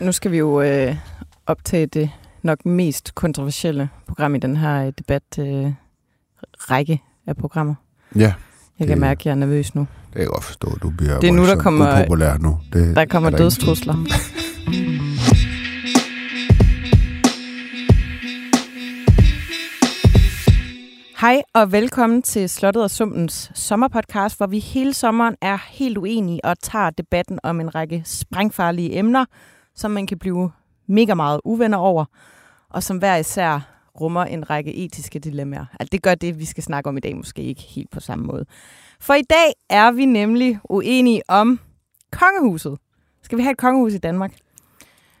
Nu skal vi jo øh, optage det nok mest kontroversielle program i den her øh, debat øh, række af programmer. Ja. Jeg kan mærke, at jeg er nervøs nu. Det kan jeg godt forstå, du bliver det er nu, der kommer, upopulær nu. Det der kommer dødstrusler. Hej og velkommen til Slottet og Sumpens sommerpodcast, hvor vi hele sommeren er helt uenige og tager debatten om en række sprængfarlige emner, som man kan blive mega meget uvenner over, og som hver især rummer en række etiske dilemmaer. Altså, det gør det, vi skal snakke om i dag, måske ikke helt på samme måde. For i dag er vi nemlig uenige om kongehuset. Skal vi have et kongehus i Danmark?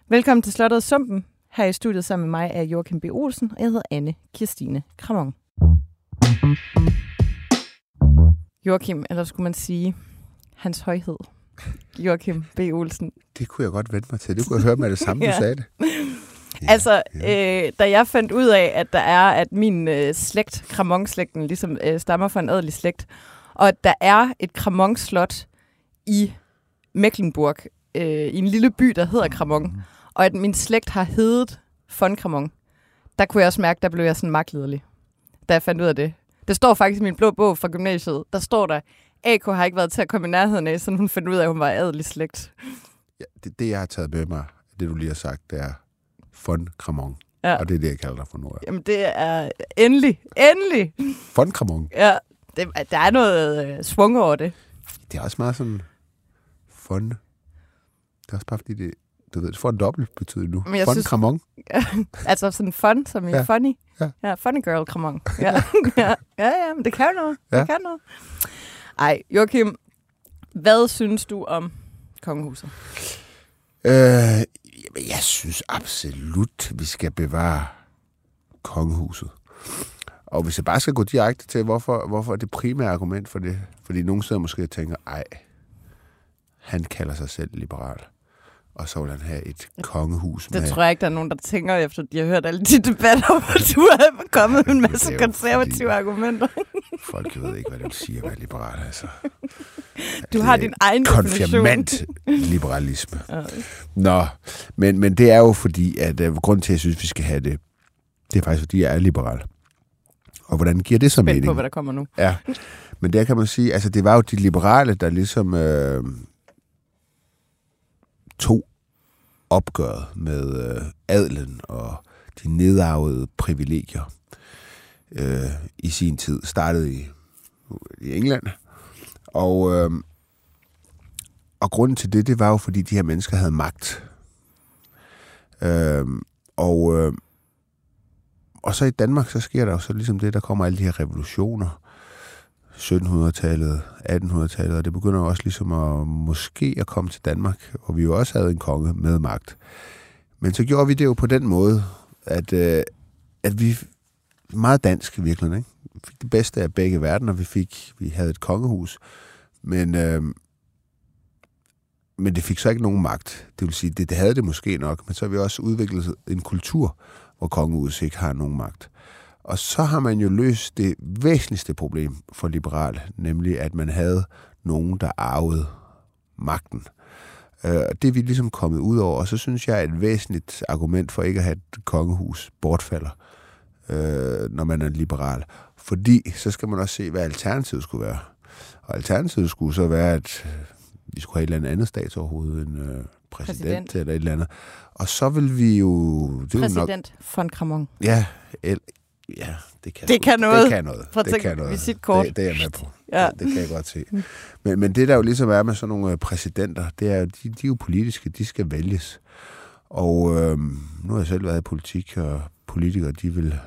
Velkommen til Slottet Sumpen. Her i studiet sammen med mig er Joachim B. Olsen, og jeg hedder Anne Kirstine Kramon. Joachim, eller skulle man sige, hans højhed. Joachim B. Olsen. Det kunne jeg godt vente mig til. Det kunne jeg høre med det samme, ja. du sagde det. Ja, altså, ja. Øh, da jeg fandt ud af, at der er, at min øh, slægt, Kramon-slægten, ligesom øh, stammer fra en adelig slægt, og at der er et Kramon-slot i Mecklenburg, øh, i en lille by, der hedder Kramon, mm. og at min slægt har heddet von Kramon, der kunne jeg også mærke, der blev jeg sådan magtlederlig, da jeg fandt ud af det. Det står faktisk i min blå bog fra gymnasiet. Der står der, AK har ikke været til at komme i nærheden af, så hun fandt ud af, at hun var adelig slægt. Ja, det, det, jeg har taget med mig, det du lige har sagt, det er von Kramon. Ja. Og det er det, jeg kalder dig for nu. Jamen, det er endelig, endelig. Von Kramon. Ja, det, der er noget øh, svung over det. Det er også meget sådan fun. Det er også bare fordi, det, du ved, det får en dobbelt betydning nu. Men fun synes, Kramon. altså sådan fun, som i ja. funny. Ja. ja, funny girl Kramon. Ja. ja, ja, ja, men det kan noget. Ja. Det kan noget. Ej, Joachim, hvad synes du om kongehuset? Øh, jeg synes absolut, vi skal bevare kongehuset. Og hvis jeg bare skal gå direkte til, hvorfor, hvorfor er det primære argument for det? Fordi nogen sidder måske og tænker, ej, han kalder sig selv liberal og så vil han have et kongehus. Det med... tror jeg ikke, der er nogen, der tænker, efter de har hørt alle de debatter, hvor du er kommet med en masse konservative argumenter. folk ved ikke, hvad det vil sige at være liberal. Altså. Du har din egen konfirmant liberalisme. Nå, men, men det er jo fordi, at uh, grund til, at jeg synes, vi skal have det, det er faktisk, fordi jeg er liberal. Og hvordan giver det så Spændt mening? på, hvad der kommer nu. Ja, men der kan man sige, altså det var jo de liberale, der ligesom øh, tog opgøret med øh, adlen og de nedarvede privilegier øh, i sin tid. Startede i, i England. Og, øh, og grunden til det, det var jo, fordi de her mennesker havde magt. Øh, og, øh, og så i Danmark, så sker der jo så ligesom det, der kommer alle de her revolutioner. 1700-tallet, 1800-tallet, og det begynder også ligesom at måske at komme til Danmark, hvor vi jo også havde en konge med magt. Men så gjorde vi det jo på den måde, at, øh, at vi meget dansk i virkeligheden, ikke? Vi fik det bedste af begge verdener. Vi fik, vi havde et kongehus, men, øh, men det fik så ikke nogen magt. Det vil sige, det, det havde det måske nok, men så har vi også udviklet en kultur, hvor kongehuset ikke har nogen magt. Og så har man jo løst det væsentligste problem for liberal, nemlig at man havde nogen, der arvede magten. Øh, det er vi ligesom kommet ud over, og så synes jeg, at et væsentligt argument for ikke at have et kongehus bortfalder, øh, når man er liberal. Fordi så skal man også se, hvad alternativet skulle være. Og alternativet skulle så være, at vi skulle have et eller andet statsoverhoved, en øh, præsident, præsident eller et eller andet. Og så vil vi jo... Det præsident nok, von Kramon. Ja, el, Ja, det kan, det kan noget. Det kan noget. Prøv det kan noget. Visitkort. Det, det er jeg med på. Ja. Det, det kan jeg godt se. Men, men det, der jo ligesom er med sådan nogle øh, præsidenter, det er, de, de er jo politiske, de skal vælges. Og øh, nu har jeg selv været i politik, og politikere, de vil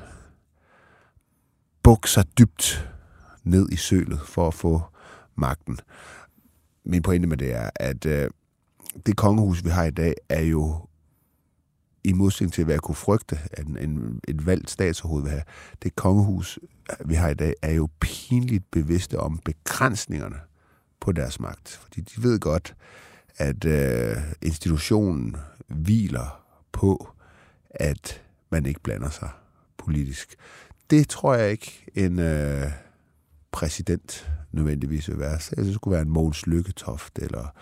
bukke sig dybt ned i sølet for at få magten. Min pointe med det er, at øh, det kongehus, vi har i dag, er jo i modsætning til, hvad jeg kunne frygte, at en, en, et valgt statsoverhoved vil have, det kongehus, vi har i dag, er jo pinligt bevidste om begrænsningerne på deres magt. Fordi de ved godt, at øh, institutionen hviler på, at man ikke blander sig politisk. Det tror jeg ikke en øh, præsident nødvendigvis vil være. Så jeg synes, det skulle være en Mogens Lykketoft, eller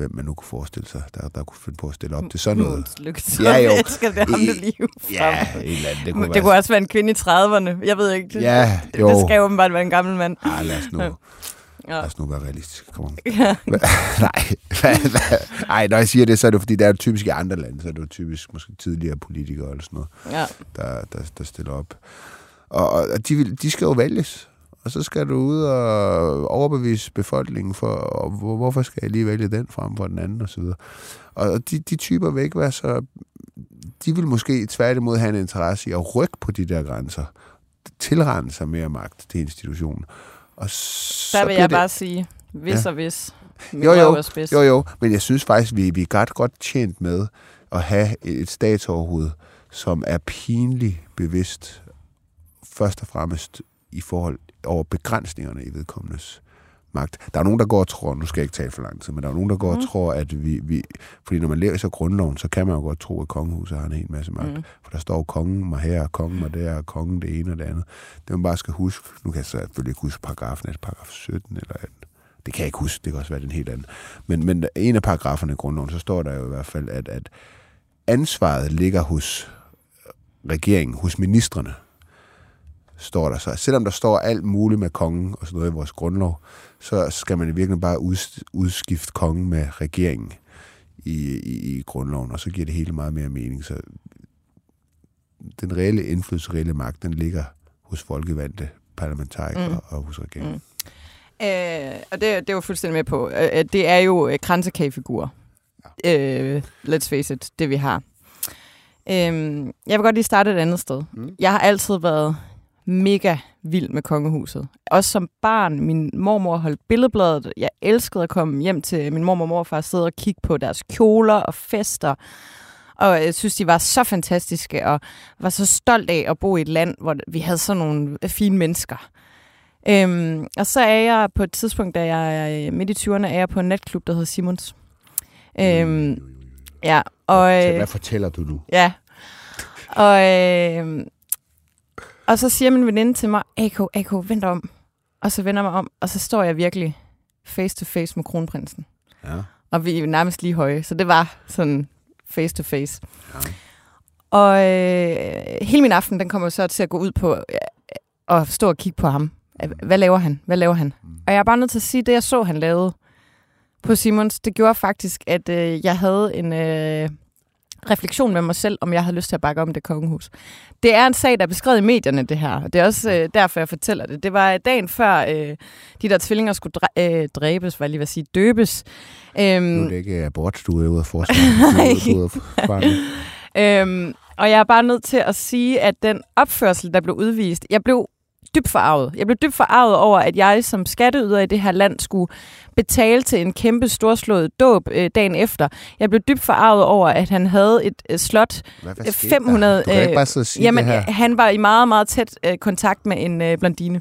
hvem man nu kunne forestille sig, der, der kunne finde på at stille op til sådan noget. Lykketoft. Ja, jo. Jeg elsker det ham, det lige Ja, et eller andet. Det kunne, Det være, kunne også være en kvinde i 30'erne. Jeg ved ikke. Det, Ja, det, jo. det skal åbenbart være en gammel mand. Ah, lad os nu, Ja. lad os nu være realistiske. Kom on. Ja. Nej, Nej, når jeg siger det, så er det fordi, det er typisk i andre lande, så er det jo typisk måske tidligere politikere eller sådan noget, ja. der, der, der stiller op. Og, og de, vil, de skal jo vælges, og så skal du ud og overbevise befolkningen for, og hvor, hvorfor skal jeg lige vælge den frem for den anden osv. Og de, de typer vil ikke være så... De vil måske tværtimod have en interesse i at rykke på de der grænser, tilrende sig mere magt til institutionen. Og så Der vil jeg det, bare sige, hvis Ja. og hvis. Jo, jo. Jo, jo, men jeg synes faktisk, vi, vi er godt, godt tjent med at have et, et statsoverhoved, som er pinligt bevidst, først og fremmest i forhold over begrænsningerne i vedkommendes magt. Der er nogen, der går og tror, nu skal jeg ikke tale for lang tid, men der er nogen, der går Mhm. og tror, at vi, vi... Fordi når man læser grundloven, så kan man jo godt tro, at kongehuset har en hel masse magt. Mm. For der står kongen mig her, kongen mig der, kongen det ene og det andet. Det man bare skal huske, nu kan jeg så selvfølgelig ikke huske paragrafen, er det paragraf 17 eller 18? Det kan jeg ikke huske, det kan også være den helt anden. Men, men en af paragraferne i grundloven, så står der jo i hvert fald, at, at ansvaret ligger hos regeringen, hos ministerne, står der så. Selvom der står alt muligt med kongen og sådan noget i vores grundlov, så skal man i virkeligheden bare uds- udskifte kongen med regeringen i, i, i grundloven, og så giver det hele meget mere mening. Så den reelle indflydelse, reelle magt, den ligger hos folkevalgte parlamentarikere Mm. og hos regeringen. Mm. Øh, og det, det jo fuldstændig med på. Øh, øh, det er jo øh, kransekagefigurer. Øh, let's face it, det vi har. Øh, jeg vil godt lige starte et andet sted. Mm. Jeg har altid været mega vild med kongehuset. Også som barn. Min mormor holdt billedbladet. Jeg elskede at komme hjem til min mormor og morfar og sidde og kigge på deres kjoler og fester. Og jeg synes, de var så fantastiske, og var så stolt af at bo i et land, hvor vi havde sådan nogle fine mennesker. Øhm, og så er jeg på et tidspunkt, da jeg er midt i 20'erne, er jeg på en natklub, der hedder Simons. Øhm, ja, og... Øh, hvad fortæller du nu? Ja. Og, øh, og så siger min veninde til mig, AK, AK, vent om. Og så vender jeg mig om, og så står jeg virkelig face to face med kronprinsen. Ja. Og vi er nærmest lige høje, så det var sådan face to face. Ja. Og øh, hele min aften, den kommer så til at gå ud på øh, at stå og kigge på ham. Hvad laver han? Hvad laver han? Mm. Og jeg er bare nødt til at sige, at det jeg så, han lavede på Simons, det gjorde faktisk, at øh, jeg havde en øh, refleksion med mig selv, om jeg havde lyst til at bakke om det kongehus. Det er en sag, der er beskrevet i medierne, det her. Det er også øh, derfor, jeg fortæller det. Det var dagen før øh, de der tvillinger skulle dræ- øh, dræbes, var jeg lige ved at sige, døbes. Øhm, Nu er det ikke abort, du er ude at forsvare. Nej. Du er ude at forsvare nu. Øhm, og jeg er bare nødt til at sige, at den opførsel, der blev udvist, jeg blev dybt forarvet. Jeg blev dybt forarvet over, at jeg som skatteyder i det her land skulle betale til en kæmpe storslået dåb øh, dagen efter. Jeg blev dybt forarvet over, at han havde et øh, slot. Hvad, hvad Øh, skete 500, der? Du kan ikke øh, bare sidde og sige Jamen, det her. han var i meget, meget tæt øh, kontakt med en øh, blondine.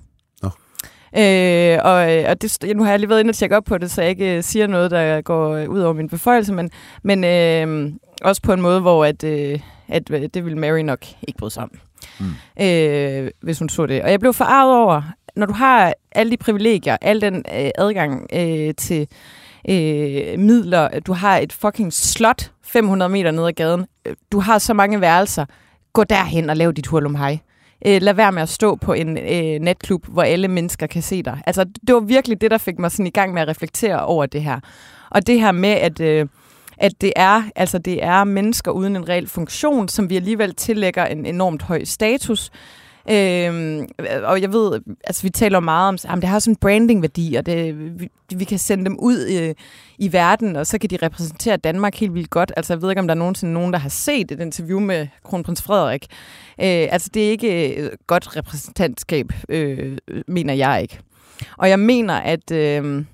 Øh, og øh, og det, nu har jeg lige været inde og tjekke op på det, så jeg ikke øh, siger noget, der går øh, ud over min beføjelse, men, men øh, også på en måde, hvor at, øh, at øh, det ville Mary nok ikke bryde sig om, Mm. øh, hvis hun så det. Og jeg blev forarvet over, når du har alle de privilegier, al den øh, adgang øh, til øh, midler, du har et fucking slot 500 meter ned ad gaden, øh, du har så mange værelser, gå derhen og lav dit hurlum hej. Øh, lad være med at stå på en øh, netklub, hvor alle mennesker kan se dig. Altså, det var virkelig det, der fik mig sådan i gang med at reflektere over det her. Og det her med, at, øh, at det, er, altså, det er mennesker uden en reel funktion, som vi alligevel tillægger en enormt høj status. Øhm, og jeg ved, altså vi taler meget om, at det har sådan en brandingværdi, og det, vi, vi kan sende dem ud i, i verden, og så kan de repræsentere Danmark helt vildt godt. Altså jeg ved ikke, om der er nogensinde nogen, der har set et interview med kronprins Frederik. Øh, altså det er ikke øh, godt repræsentantskab, øh, mener jeg ikke. Og jeg mener, at, øh,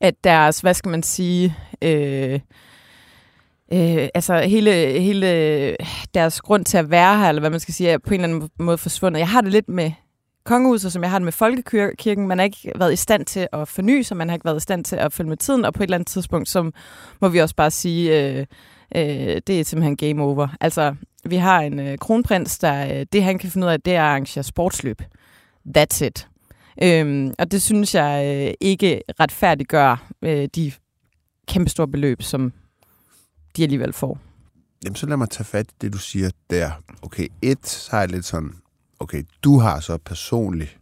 at deres, hvad skal man sige... Øh, Øh, altså hele, hele deres grund til at være her, eller hvad man skal sige, er på en eller anden måde forsvundet. Jeg har det lidt med kongehuset, som jeg har det med folkekirken. Man har ikke været i stand til at forny sig, man har ikke været i stand til at følge med tiden, og på et eller andet tidspunkt, så må vi også bare sige, øh, øh, det er simpelthen game over. Altså, vi har en øh, kronprins, der øh, det han kan finde ud af, det er at arrangere sportsløb. That's it. Øhm, og det synes jeg øh, ikke retfærdiggør øh, de kæmpestore beløb, som de alligevel får. Jamen, så lad mig tage fat i det, du siger der. Okay, et, så har jeg lidt sådan, okay, du har så personligt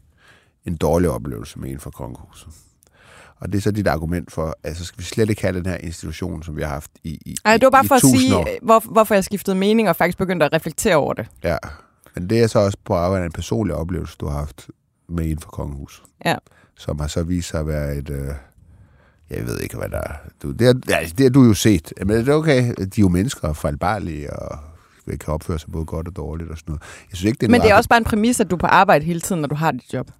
en dårlig oplevelse med en fra kongehuset. Og det er så dit argument for, altså skal vi slet ikke have den her institution, som vi har haft i, i Ej, det var bare for at sige, år. hvor, hvorfor jeg skiftede mening og faktisk begyndte at reflektere over det. Ja, men det er så også på af en personlig oplevelse, du har haft med en fra kongehuset. Ja. Som har så vist sig at være et... Øh, jeg ved ikke, hvad der er. Du, det, ja, det har du jo set. Men det er okay. De er jo mennesker og fejlbarlige, og kan opføre sig både godt og dårligt og sådan noget. Jeg synes ikke, det er Men det er også bare en præmis, at du er på arbejde hele tiden, når du har dit job.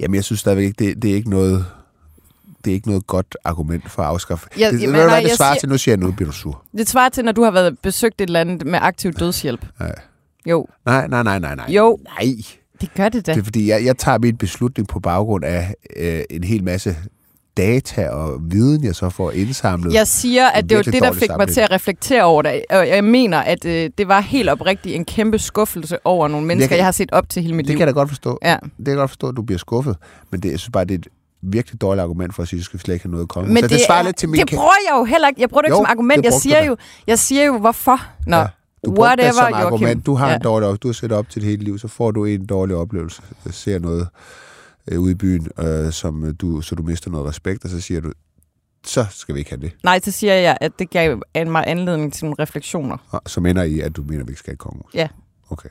Jamen, jeg synes stadigvæk ikke, det, det er ikke noget... Det er ikke noget godt argument for at afskaffe. Ja, det, jamen, hvad, nej, det svarer siger- til, nu siger jeg noget, bliver du sur. Det svarer til, når du har været besøgt et eller andet med aktiv dødshjælp. Nej. Jo, Nej, nej, nej, nej, nej. Jo. Nej. det gør det da. Det er fordi, jeg, jeg tager min beslutning på baggrund af øh, en hel masse data og viden, jeg så får indsamlet. Jeg siger, at det var det, der fik mig sammenligning. til at reflektere over det. Og jeg mener, at øh, det var helt oprigtigt en kæmpe skuffelse over nogle mennesker, jeg, kan- jeg har set op til hele mit det liv. kan jeg da godt forstå. Ja. Det kan jeg godt forstå, at du bliver skuffet. Men det, jeg synes bare, det er et virkelig dårligt argument for at sige, at skal vi slet ikke have noget konge. Men så det, det, svarer er- lidt til min... det bruger jeg jo heller ikke. Jeg bruger det ikke Jo, som argument. det Jeg siger, du jo, jeg siger jo, hvorfor. Nå, Ja, Du whatever, det som Joachim. argument. Du har Ja. en dårlig oplevelse. Du har set op til det hele liv, så får du en dårlig oplevelse. Jeg ser noget øh, ude i byen, øh, som øh, du, så du mister noget respekt, og så siger du, så skal vi ikke have det. Nej, så siger jeg, at det gav an- mig anledning til nogle refleksioner. Og Som ender i, at du mener, at vi ikke skal have et kongehus. Ja. Okay.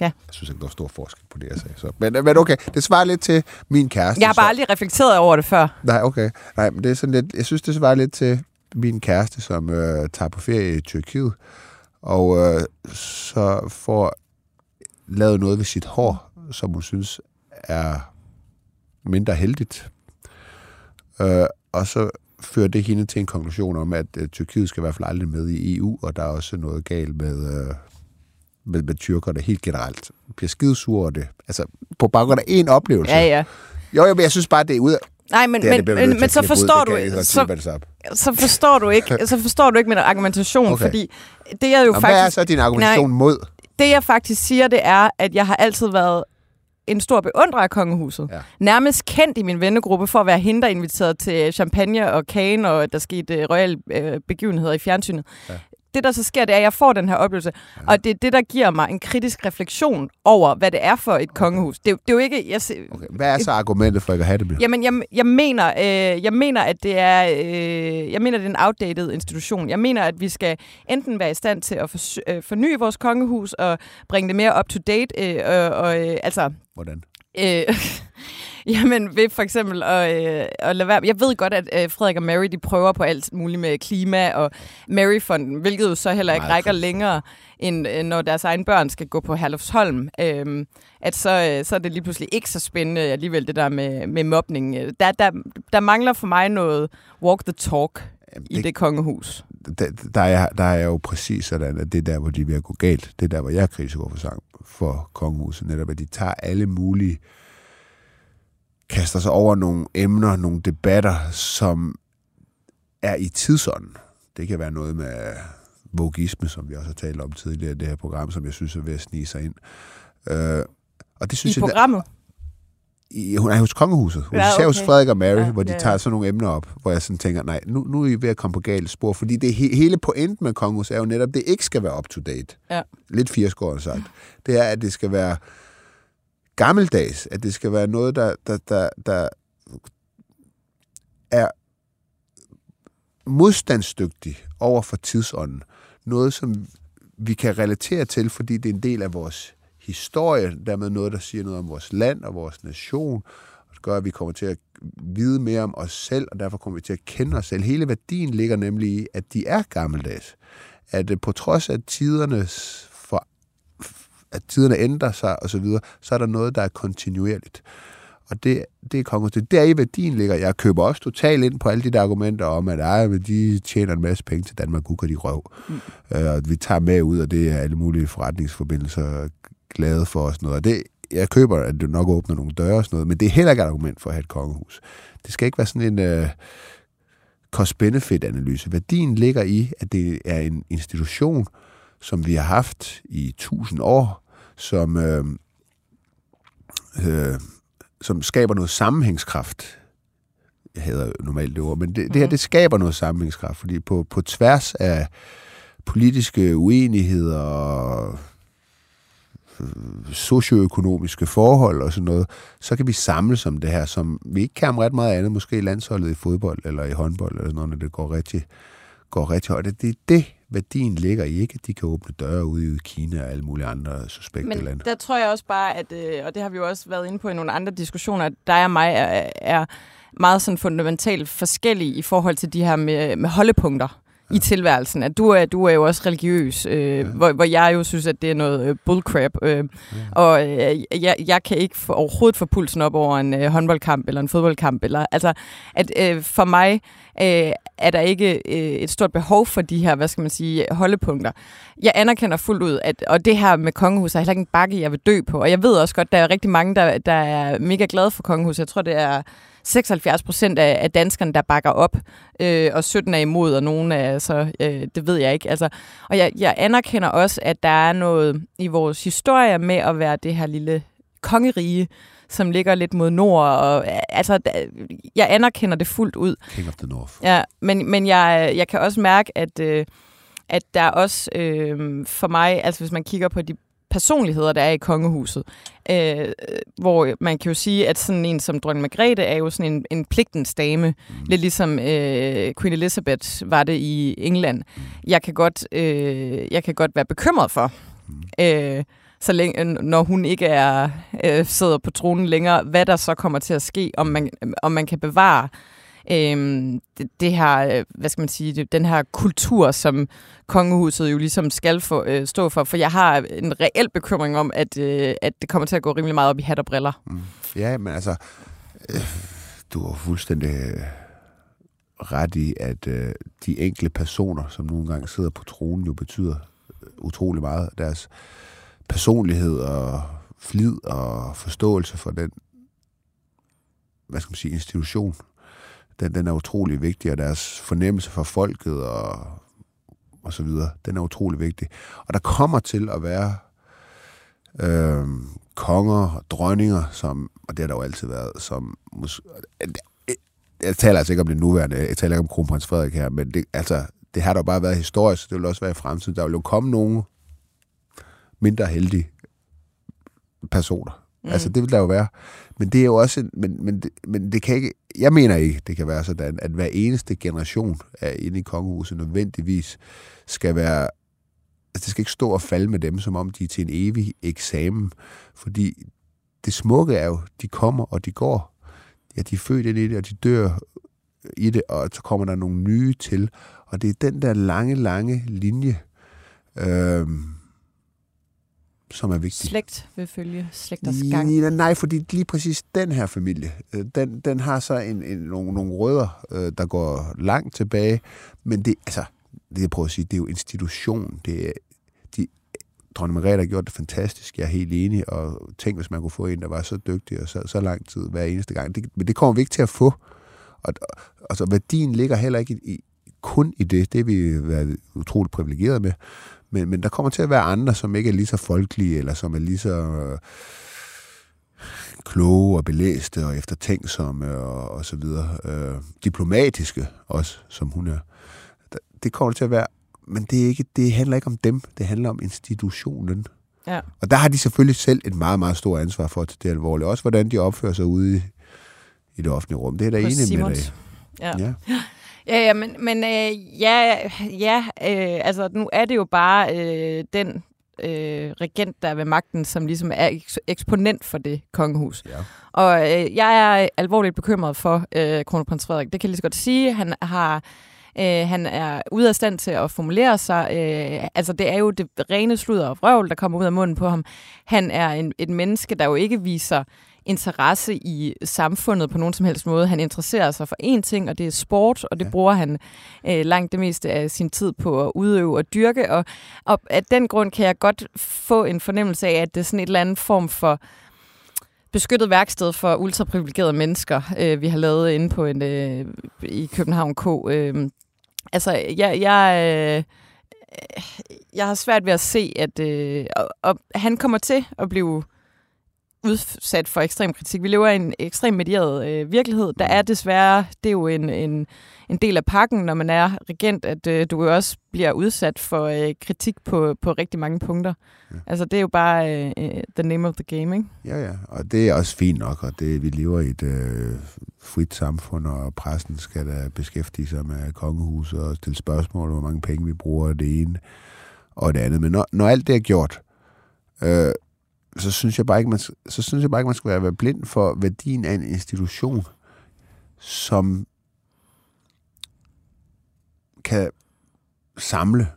Ja. Jeg synes ikke, der er stor forskel på det, jeg sagde. Så. Men, men okay, det svarer lidt til min kæreste. Jeg har bare så- aldrig reflekteret over det før. Nej, okay. Nej, men det er sådan lidt, jeg synes, det svarer lidt til min kæreste, som øh, tager på ferie i Tyrkiet, og øh, så får lavet noget ved sit hår, som hun synes er mindre heldigt. Øh, og så fører det hende til en konklusion om, at øh, Tyrkiet skal i hvert fald aldrig med i EU, og der er også noget galt med, øh, med, med tyrkerne helt generelt. Bliver skidesure over det. Altså, på baggrund af en oplevelse. Ja, ja. Jo, jo, men jeg synes bare, det er ud af... Nej, men, Det, her, men, det men, men så forstår du, ikke så, så forstår du ikke, så forstår du ikke min argumentation, Okay. fordi det jeg jo Nå, faktisk... hvad er så din argumentation Nej. mod? det jeg faktisk siger, det er, at jeg har altid været en stor beundrer af kongehuset. Ja. Nærmest kendt i min vennegruppe for at være hende, der inviteret til champagne og kagen, og der skete øh, royale øh, begivenheder i fjernsynet. Ja. Det, der så sker, det er, at jeg får den her oplevelse. Ja. Og det er det, der giver mig en kritisk refleksion over, hvad det er for et kongehus. Det, er jo- det er jo ikke... Jeg, se- Okay. Hvad er så argumentet for ikke at have det med? Jamen, jeg, jeg, mener, øh, jeg mener, at det er, øh, jeg mener, det er en outdated institution. Jeg mener, at vi skal enten være i stand til at forsø- øh, forny vores kongehus og bringe det mere up to date, øh, og, og øh, altså Hvordan? Øh, jamen, ved for eksempel at, øh, at lade være... Jeg ved godt, at øh, Frederik og Mary, de prøver på alt muligt med klima og Maryfonden, hvilket jo så heller ikke Meget rækker længere, end øh, når deres egne børn skal gå på Herlufsholm. Øh, at så, øh, så er det lige pludselig ikke så spændende alligevel, det der med, med mobning. Øh, Der, der, der mangler for mig noget walk the talk Jamen, i det kongehus. der, der, er, der er jo præcis sådan, at det er der, hvor de at gå galt. Det er der, hvor jeg er kritisk over for, for kongehuset. Netop, at de tager alle mulige kaster sig over nogle emner, nogle debatter, som er i tidsånden. Det kan være noget med vogisme, som vi også har talt om tidligere i det her program, som jeg synes er ved at snige sig ind. Øh, og det I synes jeg, programmet. i, hun er hos kongehuset. Hun Ja, okay. ser hos. Frederik og Mary, Ja, hvor de ja, tager sådan nogle emner op, hvor jeg sådan tænker, nej, nu, nu er I ved at komme på galt spor, fordi det he, hele pointen med kongehuset er jo netop, at det ikke skal være up to date. Ja. Lidt firskåret sagt. Det er, at det skal være gammeldags, at det skal være noget, der, der, der, der er modstandsdygtig over for tidsånden. Noget, som vi kan relatere til, fordi det er en del af vores historie, dermed noget, der siger noget om vores land og vores nation, og det gør, at vi kommer til at vide mere om os selv, og derfor kommer vi til at kende os selv. Hele værdien ligger nemlig i, at de er gammeldags. At øh, på trods af tidernes at tiderne ændrer sig og så videre, så er der noget, der er kontinuerligt. Og det, det er kongehus. Det er der i værdien ligger. Jeg køber også totalt ind på alle de der argumenter om, at ej, men de tjener en masse penge til Danmark, gukker de røv. Mm. Øh, og vi tager med ud, og det er alle mulige forretningsforbindelser glade for os. Noget. Og det, jeg køber, at det nok åbner nogle døre og sådan noget, men det er heller ikke et argument for at have et kongehus. Det skal ikke være sådan en uh, cost-benefit-analyse. Værdien ligger i, at det er en institution, som vi har haft i tusind år, som, øh, øh, som skaber noget sammenhængskraft jeg hader normalt det ord, men det, det her, det skaber noget samlingskraft, fordi på, på tværs af politiske uenigheder og øh, socioøkonomiske forhold og sådan noget, så kan vi samles om det her, som vi ikke kan om ret meget andet, måske i landsholdet i fodbold eller i håndbold eller sådan noget, når det går rigtig, går rigtig højt. Det er det, værdien ligger i, ikke at de kan åbne døre ude i Kina og alle mulige andre suspekte Men lande. der tror jeg også bare, at, øh, og det har vi jo også været inde på i nogle andre diskussioner, at dig og mig er, er meget sådan fundamentalt forskellige i forhold til de her med, med holdepunkter i tilværelsen. At du er, du er jo også religiøs, øh, ja. hvor, hvor jeg jo synes, at det er noget øh, bullcrap. Øh, ja. Og øh, jeg, jeg kan ikke for, overhovedet få pulsen op over en øh, håndboldkamp eller en fodboldkamp. Eller, altså, at øh, for mig øh, er der ikke øh, et stort behov for de her, hvad skal man sige, holdepunkter. Jeg anerkender fuldt ud, at og det her med kongehus er heller ikke en bakke, jeg vil dø på. Og jeg ved også godt, der er rigtig mange, der, der er mega glade for kongehus. Jeg tror, det er 76 procent af, af danskerne, der bakker op, øh, og 17 er imod, og nogen er så, øh, det ved jeg ikke. Altså, og jeg, jeg anerkender også, at der er noget i vores historie med at være det her lille kongerige, som ligger lidt mod nord. Og, altså, jeg anerkender det fuldt ud. King of the North. Ja, men, men jeg, jeg kan også mærke, at, øh, at der også øh, for mig, altså hvis man kigger på de personligheder, der er i kongehuset. Øh, hvor man kan jo sige, at sådan en som dronning Margrethe er jo sådan en, en pligtens dame. Mm. Lidt ligesom øh, Queen Elizabeth var det i England. Jeg kan godt, øh, jeg kan godt være bekymret for, mm. øh, så længe, når hun ikke er øh, sidder på tronen længere, hvad der så kommer til at ske, om man, om man kan bevare øhm, det, det her, øh, hvad skal man sige, det, den her kultur, som kongehuset jo ligesom skal få, øh, stå for. For jeg har en reel bekymring om, at, øh, at det kommer til at gå rimelig meget op i hat og briller. Mm. Ja, men altså, øh, du har fuldstændig øh, ret i, at øh, de enkelte personer, som nogle gange sidder på tronen, jo betyder øh, utrolig meget. Deres personlighed og flid og forståelse for den hvad skal man sige, institution, den, den er utrolig vigtig, og deres fornemmelse for folket og, og så videre, den er utrolig vigtig. Og der kommer til at være øh, konger og dronninger, som, og det har der jo altid været, som jeg taler altså ikke om det nuværende, jeg taler ikke om kronprins Frederik her, men det, altså, det har der jo bare været historisk, det vil også være i fremtiden. Der vil jo komme nogle mindre heldige personer, Mm. Altså, det vil der jo være. Men det er jo også... Men, men, det, men det kan ikke... Jeg mener ikke, det kan være sådan, at hver eneste generation af inde i kongehuset nødvendigvis skal være... Altså, det skal ikke stå og falde med dem, som om de er til en evig eksamen. Fordi det smukke er jo, de kommer og de går. Ja, de er født ind i det, og de dør i det, og så kommer der nogle nye til. Og det er den der lange, lange linje, øh, som er vigtig. Slægt vil følge slægters gang? Ja, nej, fordi lige præcis den her familie, øh, den, den har så en, en, nogle, nogle rødder, øh, der går langt tilbage, men det, altså, det jeg prøver at sige, det er jo institution, det er, de, dronning Margrethe har gjort det fantastisk, jeg er helt enig, og tænk, hvis man kunne få en, der var så dygtig og så, så lang tid hver eneste gang. Det, men det kommer vi ikke til at få. Og, altså, værdien ligger heller ikke i, kun i det. Det er vi været utroligt privilegeret med. Men, men der kommer til at være andre, som ikke er lige så folkelige, eller som er lige så øh, kloge og belæste og eftertænksomme og, og så videre. Øh, diplomatiske også, som hun er. Det kommer til at være, men det, er ikke, det handler ikke om dem, det handler om institutionen. Ja. Og der har de selvfølgelig selv et meget, meget stort ansvar for at det alvorligt. Også hvordan de opfører sig ude i, i det offentlige rum. Det er der enig med dig. Ja. ja. Ja, ja, men, men øh, ja, ja øh, altså nu er det jo bare øh, den øh, regent, der er ved magten, som ligesom er eksponent for det kongehus. Ja. Og øh, jeg er alvorligt bekymret for øh, kronprins Frederik. Det kan jeg lige så godt sige. Han har... Øh, han er ude af stand til at formulere sig. Øh, altså, det er jo det rene sludder og vrøvl, der kommer ud af munden på ham. Han er en, et menneske, der jo ikke viser interesse i samfundet på nogen som helst måde. Han interesserer sig for én ting, og det er sport, og det ja. bruger han øh, langt det meste af sin tid på at udøve og dyrke. Og, og af den grund kan jeg godt få en fornemmelse af, at det er sådan et eller andet form for beskyttet værksted for ultraprivilegerede mennesker, øh, vi har lavet inde på en øh, i København K. Øh, altså, jeg, jeg, øh, jeg har svært ved at se, at øh, og, og han kommer til at blive udsat for ekstrem kritik. Vi lever i en ekstrem medieret øh, virkelighed. Der er desværre, det er jo en, en, en del af pakken, når man er regent, at øh, du også bliver udsat for øh, kritik på, på rigtig mange punkter. Ja. Altså, det er jo bare øh, øh, the name of the game, ikke? Ja, ja, og det er også fint nok, og det, vi lever i et øh, frit samfund, og pressen skal da beskæftige sig med kongehuset og stille spørgsmål, hvor mange penge vi bruger det ene og det andet. Men når, når alt det er gjort, øh, så synes jeg bare ikke, man, så synes jeg bare ikke, man skal være blind for værdien af en institution, som kan samle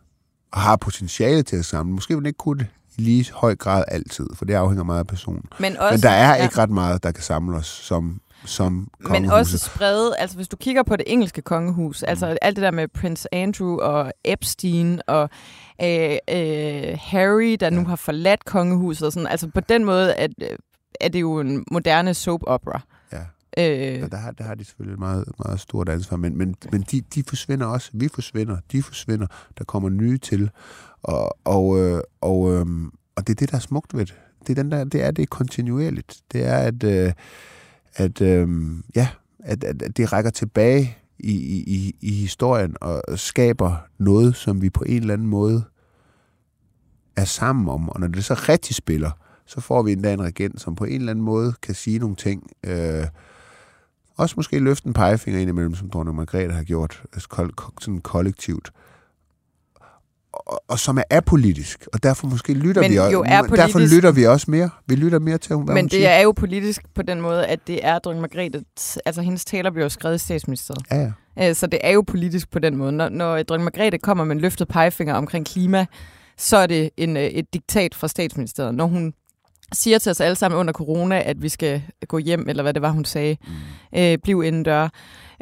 og har potentiale til at samle. Måske vil den ikke kunne det i lige høj grad altid, for det afhænger meget af personen. Men, også, Men der er ja. ikke ret meget, der kan samle os som som Men også sprede, altså hvis du kigger på det engelske kongehus, mm. altså alt det der med Prince Andrew og Epstein og øh, øh, Harry, der ja. nu har forladt kongehuset og sådan, altså på den måde at, øh, er det jo en moderne soap opera. Ja. Øh, ja, der, har, der har de selvfølgelig et meget, meget stort ansvar, men, men, men de, de forsvinder også. Vi forsvinder, de forsvinder, der kommer nye til. Og, og, øh, og, øh, og det er det, der er smukt ved det. Det er, den der, det er det kontinuerligt. Det er, at, øh, at, øh, ja, at, at, at det rækker tilbage i, i, i historien og skaber noget, som vi på en eller anden måde er sammen om. Og når det så rigtig spiller, så får vi endda en regent, som på en eller anden måde kan sige nogle ting, øh, også måske løfte en pegefinger ind imellem, som dronning Margrethe har gjort, altså sådan kollektivt. Og, og som er apolitisk, og derfor måske lytter Men vi jo er politisk, derfor lytter vi også mere. Vi lytter mere til, hvad Men hun det siger. er jo politisk på den måde, at det er dronning Margrethe, altså hendes taler bliver jo skrevet i statsministeriet. Ja, ja. Øh, så det er jo politisk på den måde. Når, når dronning Margrethe kommer med en løftet pegefinger omkring klima, så er det en, øh, et diktat fra statsministeriet. Når hun siger til os alle sammen under corona, at vi skal gå hjem, eller hvad det var, hun sagde, mm. øh, bliv indendør,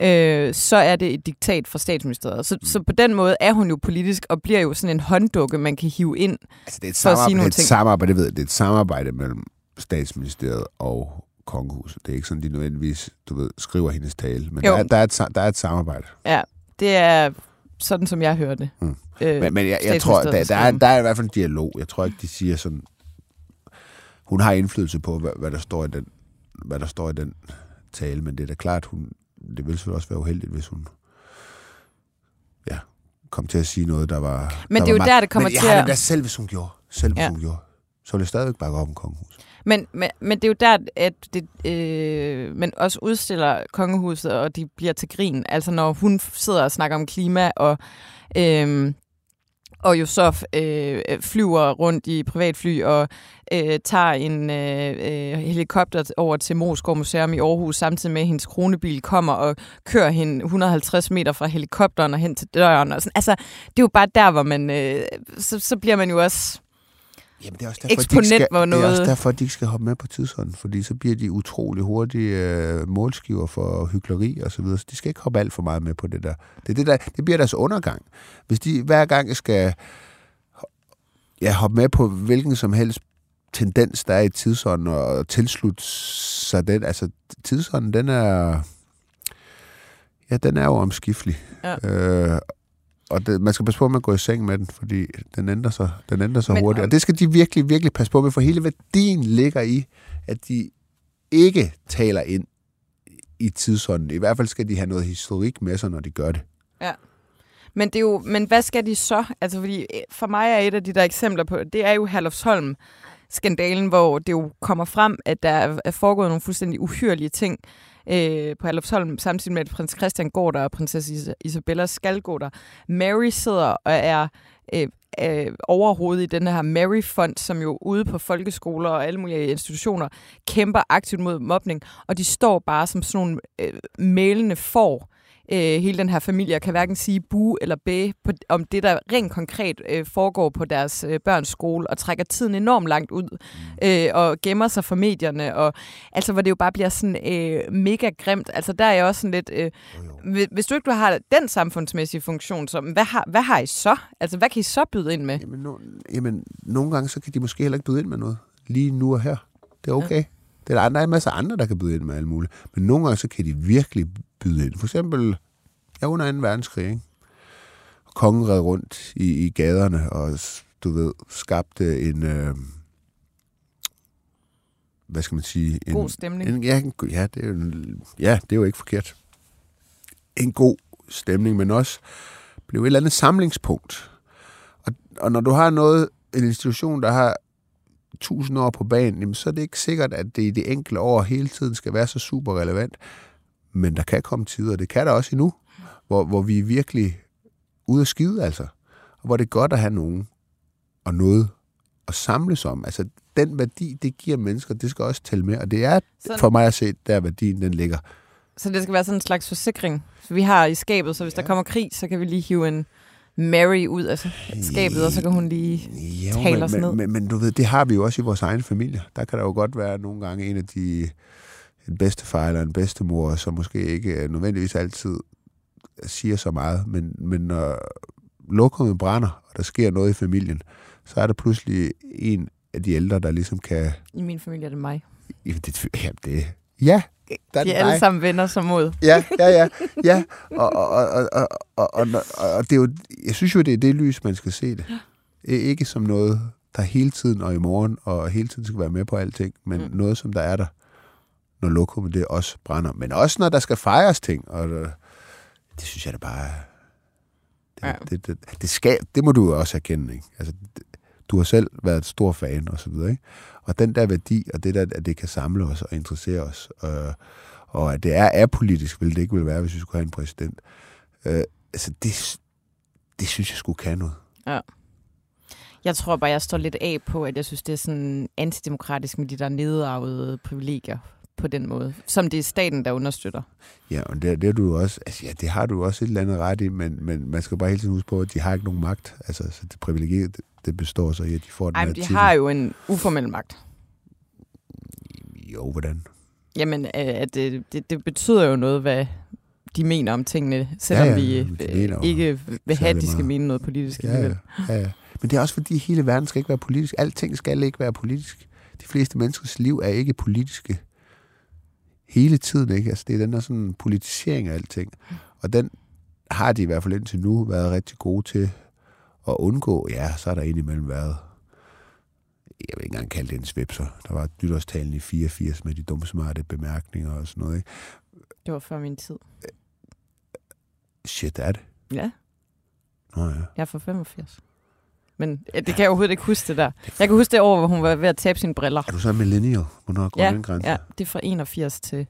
øh, så er det et diktat fra statsministeriet. Så, mm. så på den måde er hun jo politisk, og bliver jo sådan en hånddukke, man kan hive ind altså, det er et for at sige nogle det er et Samarbejde, det, ved jeg, det er et samarbejde mellem statsministeriet og kongehuset. Det er ikke sådan, de nødvendigvis du ved, skriver hendes tale, men der er, der, er et, der er et samarbejde. Ja, det er sådan, som jeg hører det. Mm. Øh, men, men jeg, jeg tror, der, der, er, der er i hvert fald en dialog. Jeg tror ikke, de siger sådan, hun har indflydelse på, hvad, hvad, der står i den, hvad der står i den tale, men det er da klart, hun, det vil selvfølgelig også være uheldigt, hvis hun ja, kom til at sige noget, der var... Men der det er jo der, det kommer men, til at... Men selv hvis hun gjorde, selv hvis ja. hun gjorde, så ville jeg stadigvæk bakke op om kongehuset. Men, men, men det er jo der, at det, øh, man også udstiller kongehuset, og de bliver til grin. Altså når hun sidder og snakker om klima, og øh, og jo så øh, øh, flyver rundt i privatfly og øh, tager en øh, øh helikopter over til Moskov Museum i Aarhus, samtidig med at hendes kronebil kommer og kører hende 150 meter fra helikopteren og hen til døren. Og sådan. Altså, det er jo bare der, hvor man... Øh, så, så bliver man jo også Jamen, det er også derfor, Eksponent de skal, noget... Det er også derfor, at de ikke skal hoppe med på tidsånden, fordi så bliver de utrolig hurtige øh, målskiver for hyggeleri og så videre. Så de skal ikke hoppe alt for meget med på det der. Det, er det, der, det bliver deres undergang. Hvis de hver gang skal ja, hoppe med på hvilken som helst tendens, der er i tidsånden, og tilslutte sig den. Altså, tidsånden, den er... Ja, den er jo omskiftelig. Ja. Øh, og det, man skal passe på at gå i seng med den, fordi den ændrer sig, den ændrer sig Men, hurtigt. Og det skal de virkelig, virkelig passe på med, for hele værdien ligger i, at de ikke taler ind i tidsånden. I hvert fald skal de have noget historik med sig, når de gør det. Ja. Men, det er jo, men hvad skal de så? Altså, fordi øh, for mig er et af de der eksempler på, det er jo Herlufsholm skandalen, hvor det jo kommer frem, at der er foregået nogle fuldstændig uhyrlige ting øh, på Herlufsholm, samtidig med, at prins Christian går der, og prinsesse Isabella skal gå der. Mary sidder og er øh, øh, overhovedet i den her Mary-fond, som jo ude på folkeskoler og alle mulige institutioner kæmper aktivt mod mobning, og de står bare som sådan nogle øh, mælende får øh, hele den her familie, kan hverken sige bu eller bæ på, om det, der rent konkret øh, foregår på deres øh, børns skole, og trækker tiden enormt langt ud, mm. øh, og gemmer sig for medierne, og altså, hvor det jo bare bliver sådan øh, mega grimt. Altså, der er jeg også sådan lidt... Øh, hvis du ikke har den samfundsmæssige funktion, så hvad har, hvad har I så? Altså, hvad kan I så byde ind med? Jamen, no, jamen, nogle gange, så kan de måske heller ikke byde ind med noget. Lige nu og her. Det er okay. Ja. Det er der, er en masse andre, der kan byde ind med alt muligt. Men nogle gange, så kan de virkelig byde ind. For eksempel, ja, under 2. verdenskrig, ikke? kongen red rundt i, i gaderne og, du ved, skabte en... Øh, hvad skal man sige? En, God stemning. En, ja, en, ja, det er jo, ja, det er jo ikke forkert. En god stemning, men også blev et eller andet samlingspunkt. Og, og når du har noget, en institution, der har tusind år på banen, jamen, så er det ikke sikkert, at det i det enkelte år hele tiden skal være så super relevant. Men der kan komme tider, det kan der også endnu, hvor, hvor vi er virkelig ude at skide, altså. Og hvor det er godt at have nogen og noget at samles om. Altså, den værdi, det giver mennesker, det skal også tælle med. Og det er Sådan. for mig at se, der værdien den ligger. Så det skal være sådan en slags forsikring, så vi har i skabet, så hvis ja. der kommer krig, så kan vi lige hive en Mary ud af skabet, og så kan hun lige... Jo, Tal os men, ned. men, men, men du ved, det har vi jo også i vores egen familie. Der kan der jo godt være nogle gange en af de en bedstefar eller en bedstemor, som måske ikke øh, nødvendigvis altid siger så meget, men, men når lokummet brænder, og der sker noget i familien, så er der pludselig en af de ældre, der ligesom kan... I min familie er det mig. Ja, det, ja, det, ja der er De er alle sammen venner som mod. Ja, ja, ja. ja. Og, og, og, og, og, og, og, det er jo, jeg synes jo, det er det lys, man skal se det. Ikke som noget, der hele tiden og i morgen, og hele tiden skal være med på alting, men mm. noget, som der er der, når lokummet det også brænder. Men også når der skal fejres ting, og det, det synes jeg da bare... Det, Ja. ja. det, det, det, skal, det må du jo også erkende, ikke? Altså, det, du har selv været et stor fan, og så videre, ikke? Og den der værdi, og det der, at det kan samle os og interessere os, øh, og at det er apolitisk, vil det ikke vil være, hvis vi skulle have en præsident. Øh, altså, det, det synes jeg skulle kan noget. Jeg tror bare, jeg står lidt af på, at jeg synes, det er sådan antidemokratisk med de der nedarvede privilegier på den måde, som det er staten, der understøtter. Ja, og det, det, er du også, altså, ja, det har du også et eller andet ret i, men, men man skal bare hele tiden huske på, at de har ikke nogen magt. Altså, så det privilegiet, det, består så i, at de får den Ej, her de titel. har jo en uformel magt. Jo, hvordan? Jamen, øh, at det, det, det betyder jo noget, hvad de mener om tingene, selvom Ja, ja, vi øh, mener ikke vil have, at de skal mene noget politisk Ja, ja, ja, ja. Men det er også fordi, hele verden skal ikke være politisk. Alting skal ikke være politisk. De fleste menneskers liv er ikke politiske. Hele tiden, ikke? Altså, det er den der sådan politisering af alting. Og den har de i hvert fald indtil nu været rigtig gode til at undgå. Ja, så har der indimellem været jeg vil ikke engang kalde det en svipser. Der var nytårstalen i 84 med de dumme smarte bemærkninger og sådan noget. Ikke? Det var før min tid. Shit, er det? Ja, Nå ja. jeg er fra 85. Men ja, det kan jeg overhovedet ikke huske det der. Jeg kan huske det år, hvor hun var ved at tabe sine briller. Er du så en millennial? Hvornår går Ja, den grænse? ja, det er fra 81 til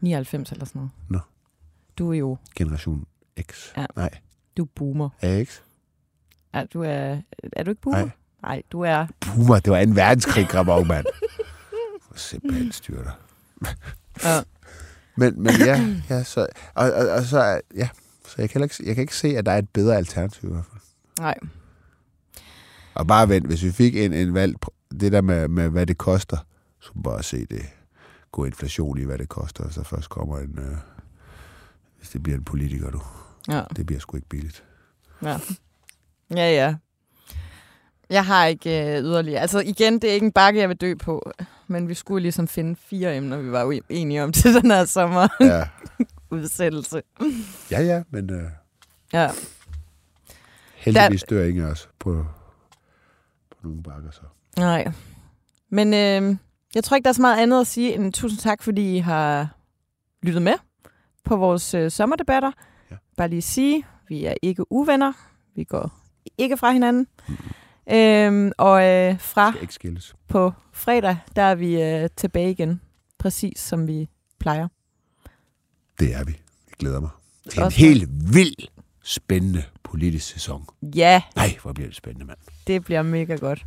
99 eller sådan noget. Nå. Du er jo, Generation X? Ja. Nej, du er boomer. er jeg ikke? Ja, du er, er du ikke boomer? Nej. Nej, du er, Boomer, det var en verdenskrig, Grabov, mand. Simpelthen styrter. Ja. Men, men ja, ja så, og, og, og så, ja, så jeg kan, ikke, jeg kan ikke se, at der er et bedre alternativ i hvert fald. nej, Og bare vent, hvis vi fik en, en valg, det der med, med, hvad det koster, så bare se det gå inflation i, hvad det koster, og så først kommer en, øh, hvis det bliver en politiker, du. ja, Det bliver sgu ikke billigt. ja. Ja, ja. Jeg har ikke øh, yderligere. Altså igen, det er ikke en bakke, jeg vil dø på. Men vi skulle ligesom finde fire emner, vi var enige om til den her sommerudsættelse. Ja, ja, ja men øh, Ja. heldigvis dør ingen af os på, nogle bakker, så. Nej. Men øh, jeg tror ikke, der er så meget andet at sige end tusind tak, fordi I har lyttet med på vores øh, sommerdebatter. Ja. Bare lige sige, vi er ikke uvenner. Vi går ikke fra hinanden. Øhm, og øh, fra ikke skilles. på fredag, der er vi øh, tilbage igen. Præcis som vi plejer. Det er vi. Jeg glæder mig. Det er en helt vild, spændende politisk sæson. Ja, Nej, hvor bliver det spændende, mand. det bliver mega godt.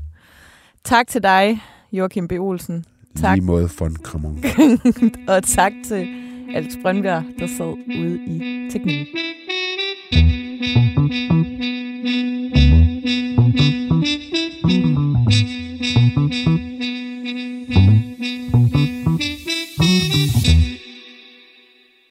Tak til dig, Joachim B. Olsen. Tak. Lige måde von Kramon. Og tak til Alex Brøndbjerg, der sad ude i teknikken.